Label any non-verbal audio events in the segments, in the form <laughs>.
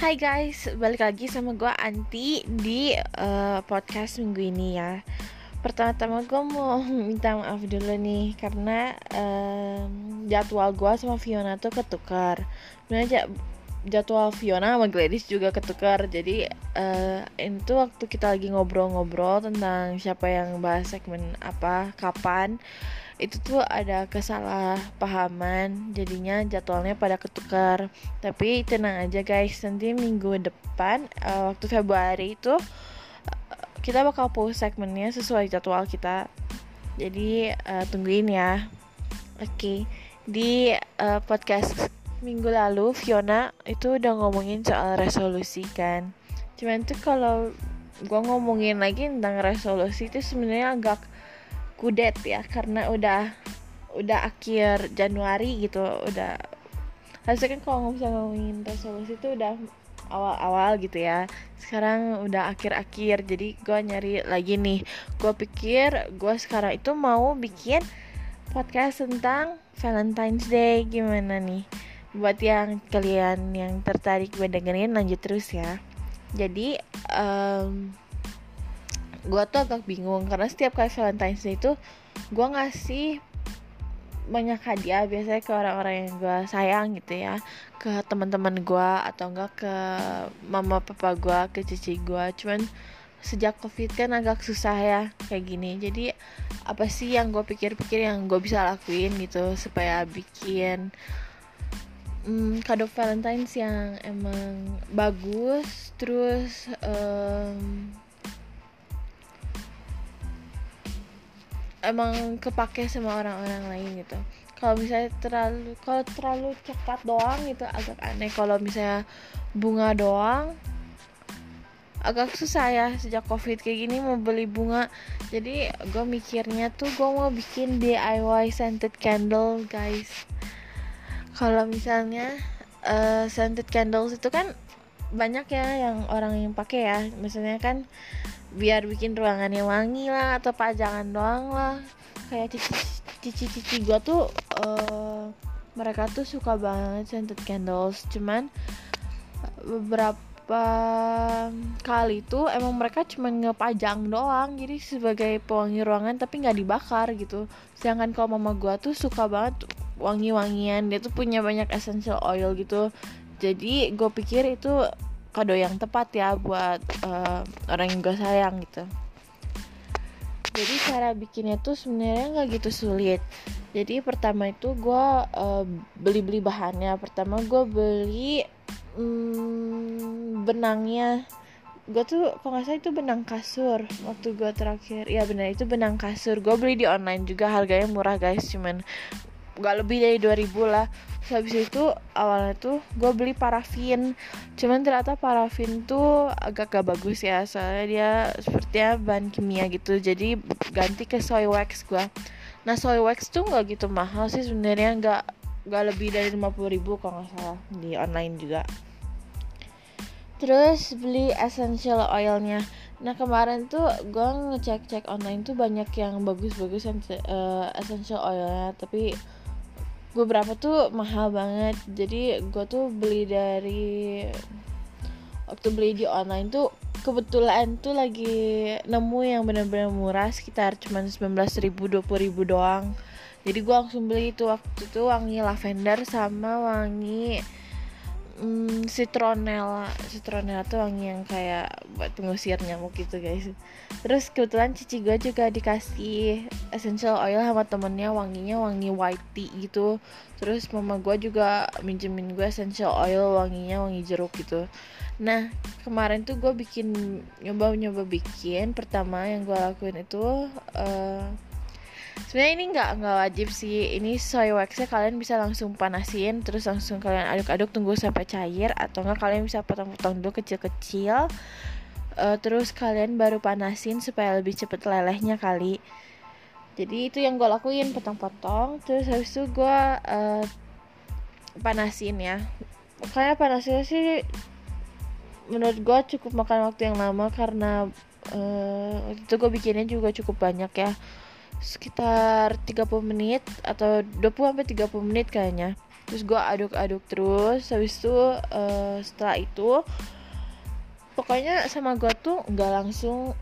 Hai guys, balik lagi sama gue Anti di uh, podcast minggu ini ya. Pertama-tama gue mau <laughs> minta maaf dulu nih Karena uh, jadwal gue sama Fiona tuh ketukar. Sebenernya jadwal Fiona sama Gladys juga ketukar Jadi uh, itu waktu kita lagi ngobrol-ngobrol tentang siapa yang bahas segmen apa, kapan itu tuh ada kesalahpahaman jadinya jadwalnya pada ketukar. Tapi tenang aja guys nanti minggu depan uh, waktu Februari itu uh, kita bakal post segmennya sesuai jadwal kita. Jadi uh, tungguin ya. Oke okay. di uh, podcast minggu lalu Fiona itu udah ngomongin soal resolusi kan. Cuman tuh kalau gue ngomongin lagi tentang resolusi itu sebenarnya agak kudet ya karena udah udah akhir Januari gitu udah harusnya kan kalau bisa ngomongin resolusi itu udah awal-awal gitu ya. Sekarang udah akhir-akhir jadi gue nyari lagi nih. Gue pikir gue sekarang itu mau bikin podcast tentang Valentine's Day gimana nih? Buat yang kalian yang tertarik gue dengerin lanjut terus ya. Jadi um, gue tuh agak bingung karena setiap kali Valentine's Day itu gue ngasih banyak hadiah biasanya ke orang-orang yang gue sayang gitu ya. Ke teman-teman gue atau enggak ke mama papa gue ke cici gue cuman sejak covid kan agak susah ya kayak gini. Jadi apa sih yang gue pikir-pikir yang gue bisa lakuin gitu supaya bikin hmm, kado Valentine's yang emang bagus. Terus um, emang kepake sama orang-orang lain gitu. Kalau misalnya terlalu kalau terlalu cepat doang gitu agak aneh. Kalau misalnya bunga doang agak susah ya sejak covid kayak gini mau beli bunga. Jadi gue mikirnya tuh gue mau bikin DIY scented candle guys. Kalau misalnya uh, scented candles itu kan banyak ya yang orang yang pakai ya. Misalnya kan biar bikin ruangannya wangi lah atau pajangan doang lah. Kayak cici-cici gue tuh uh, mereka tuh suka banget scented candles. Cuman beberapa kali tuh emang mereka cuma ngepajang doang. Jadi sebagai pewangi ruangan tapi nggak dibakar gitu. Sedangkan kalau mama gue tuh suka banget wangi-wangian. Dia tuh punya banyak essential oil gitu. Jadi gue pikir itu kado yang tepat ya buat uh, orang yang gue sayang gitu. Jadi cara bikinnya tuh sebenarnya nggak gitu sulit. Jadi pertama itu gue uh, beli beli bahannya. Pertama gue beli um, benangnya. Gue tuh kalau nggak salah itu benang kasur waktu gue terakhir. Ya benar itu benang kasur. Gue beli di online juga harganya murah guys cuman nggak lebih dari 2000 lah. Terus habis itu awalnya tuh gue beli parafin. Cuman ternyata parafin tuh agak gak bagus ya soalnya dia sepertinya bahan kimia gitu. Jadi ganti ke soy wax gue nah soy wax tuh nggak gitu mahal sih sebenarnya nggak nggak lebih dari 50 ribu kalau nggak salah di online juga. Terus beli essential oilnya. Nah kemarin tuh gue ngecek-cek online tuh banyak yang bagus-bagus uh, essential oilnya. Tapi beberapa tuh mahal banget. Jadi gue tuh beli dari waktu beli di online tuh kebetulan tuh lagi nemu yang bener-bener murah sekitar cuma 19 ribu 20 ribu doang. Jadi gue langsung beli itu. Waktu itu wangi lavender sama wangi hmm, citronella citronella tuh wangi yang kayak buat pengusir nyamuk gitu guys. Terus kebetulan cici gue juga dikasih essential oil sama temennya wanginya wangi white tea gitu. Terus mama gue juga minjemin gue essential oil wanginya wangi jeruk gitu. Nah kemarin tuh gue bikin nyoba nyoba bikin. Pertama yang gue lakuin itu uh, sebenarnya ini nggak nggak wajib sih. Ini soy waxnya kalian bisa langsung panasin terus langsung kalian aduk-aduk tunggu sampai cair atau enggak kalian bisa potong-potong dulu kecil-kecil. Uh, terus kalian baru panasin supaya lebih cepet lelehnya kali. Jadi itu yang gue lakuin potong-potong. Terus habis itu gue uh, panasin ya. Makanya panasnya sih menurut gue cukup makan waktu yang lama karena uh, itu gue bikinnya juga cukup banyak ya sekitar 30 menit atau 20 sampai 30 menit kayaknya. Terus gue aduk-aduk terus habis itu uh, setelah itu pokoknya sama gue tuh nggak langsung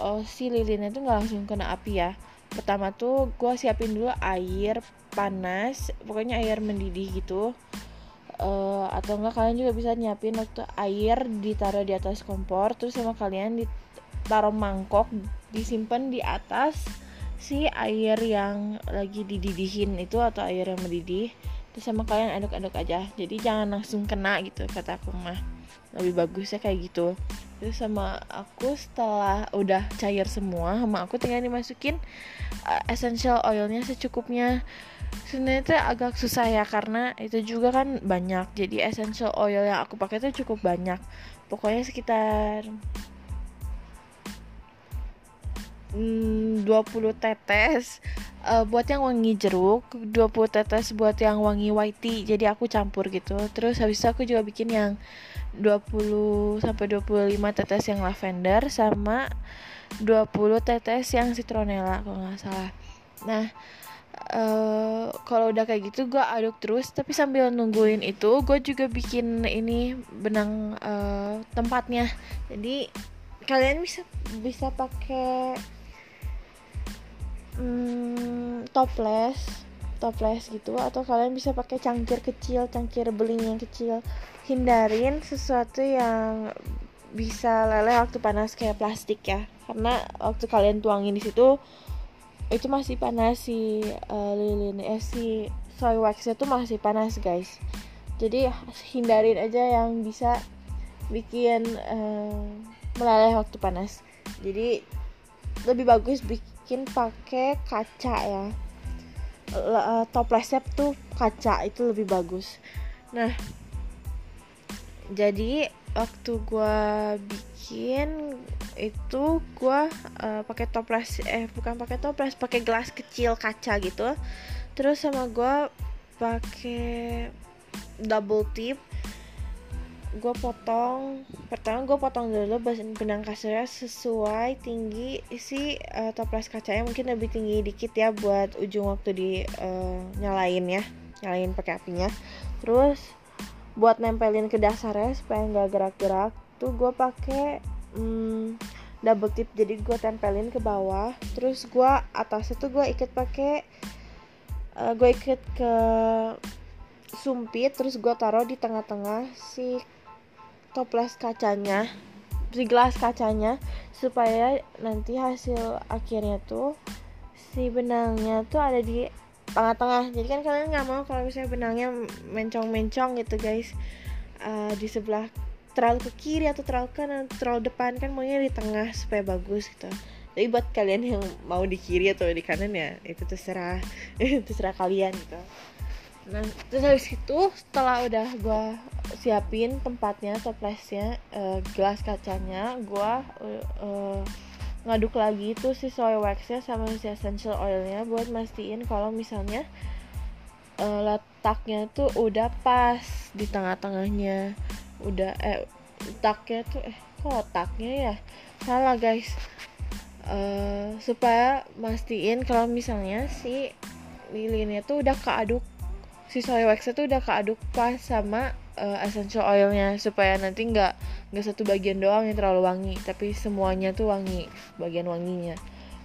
uh, si lilinnya tuh nggak langsung kena api ya. Pertama tuh gue siapin dulu air panas pokoknya air mendidih gitu. Uh, atau enggak kalian juga bisa nyiapin waktu air ditaruh di atas kompor terus sama kalian ditaruh mangkok disimpan di atas si air yang lagi dididihin itu atau air yang mendidih terus sama kalian aduk-aduk aja. Jadi jangan langsung kena gitu kata aku mah. Lebih bagusnya kayak gitu. Terus sama aku setelah udah cair semua sama aku tinggal dimasukin uh, essential oilnya secukupnya. Sebenarnya itu agak susah ya karena itu juga kan banyak. Jadi essential oil yang aku pakai itu cukup banyak. Pokoknya sekitar 20 tetes. Uh, buat yang wangi jeruk 20 tetes buat yang wangi white tea jadi aku campur gitu. Terus habis itu aku juga bikin yang 20 sampai 25 tetes yang lavender sama 20 tetes yang citronella kalau nggak salah. Nah Uh, kalau udah kayak gitu gue aduk terus. Tapi sambil nungguin itu gue juga bikin ini benang uh, tempatnya. Jadi kalian bisa bisa pakai hmm, toples toples gitu. Atau kalian bisa pakai cangkir kecil cangkir beling yang kecil. Hindarin sesuatu yang bisa leleh waktu panas kayak plastik ya. Karena waktu kalian tuangin di situ itu masih panas si uh, lilin. Eh si soy waxnya tuh masih panas guys. Jadi hindarin aja yang bisa bikin uh, meleleh waktu panas. Jadi lebih bagus bikin bikin pakai kaca ya. Uh, toplesnya tuh kaca itu lebih bagus. Nah jadi waktu gue bikin itu gue uh, pakai toples eh bukan pakai toples pakai gelas kecil kaca gitu. Terus sama gue pakai double tip gue potong. Pertama gue potong dulu benang kasurnya sesuai tinggi si uh, toples kacanya mungkin lebih tinggi dikit ya buat ujung waktu di uh, nyalain ya nyalain pakai apinya. Terus buat nempelin ke dasarnya supaya nggak gerak-gerak tuh gue pakai hmm, double tip. Jadi gue tempelin ke bawah terus gue atasnya tuh gue ikat pakai uh, gue ikat ke sumpit terus gue taruh di tengah-tengah si toples kacanya si gelas kacanya supaya nanti hasil akhirnya tuh si benangnya tuh ada di tengah-tengah. Jadi kan kalian nggak mau kalau misalnya benangnya mencong-mencong gitu guys. Uh, di sebelah terlalu ke kiri atau terlalu kanan terlalu depan kan maunya di tengah supaya bagus gitu. Tapi buat kalian yang mau di kiri atau di kanan ya itu terserah <laughs> terserah kalian gitu nah terus habis itu setelah udah gue siapin tempatnya toplesnya uh, gelas kacanya gue uh, uh, ngaduk lagi tuh si soy waxnya sama si essential oilnya buat mastiin kalau misalnya uh, letaknya tuh udah pas di tengah-tengahnya. Udah eh letaknya tuh eh kok letaknya ya? Salah guys. Uh, supaya mastiin kalau misalnya si lilinnya tuh udah keaduk si soy wax itu udah keaduk pas sama uh, essential oilnya supaya nanti nggak nggak satu bagian doang yang terlalu wangi tapi semuanya tuh wangi bagian wanginya.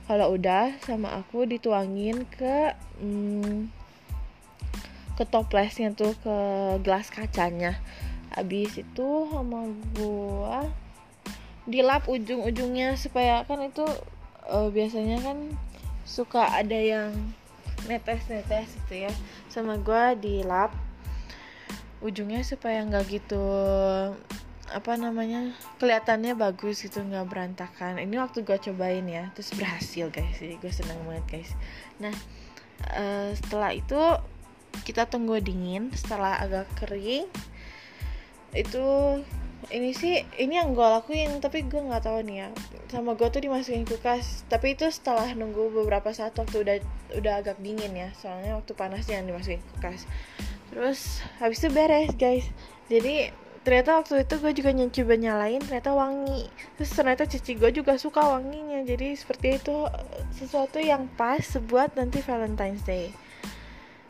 Kalau udah sama aku dituangin ke hmm, ke toplesnya tuh ke gelas kacanya. Habis itu sama gua dilap ujung-ujungnya supaya kan itu uh, biasanya kan suka ada yang netes-netes gitu ya sama gue di lap ujungnya supaya nggak gitu apa namanya kelihatannya bagus gitu nggak berantakan. Ini waktu gue cobain ya terus berhasil guys jadi gue seneng banget guys. Nah uh, setelah itu kita tunggu dingin setelah agak kering itu ini sih ini yang gue lakuin tapi gue nggak tahu nih ya. Sama gue tuh dimasukin kulkas tapi itu setelah nunggu beberapa saat waktu udah udah agak dingin ya. Soalnya waktu panas jangan dimasukin kulkas terus habis itu beres guys. Jadi ternyata waktu itu gue juga nyoba nyalain ternyata wangi. Terus ternyata cici gue juga suka wanginya. Jadi seperti itu sesuatu yang pas buat nanti Valentine's Day.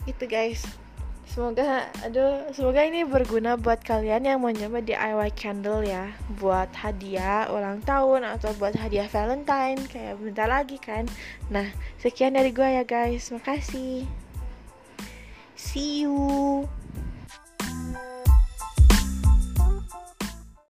Gitu guys semoga aduh semoga ini berguna buat kalian yang mau nyoba DIY candle ya. Buat hadiah ulang tahun atau buat hadiah Valentine. Kayak bentar lagi kan. Nah sekian dari gue ya guys. Makasih. See you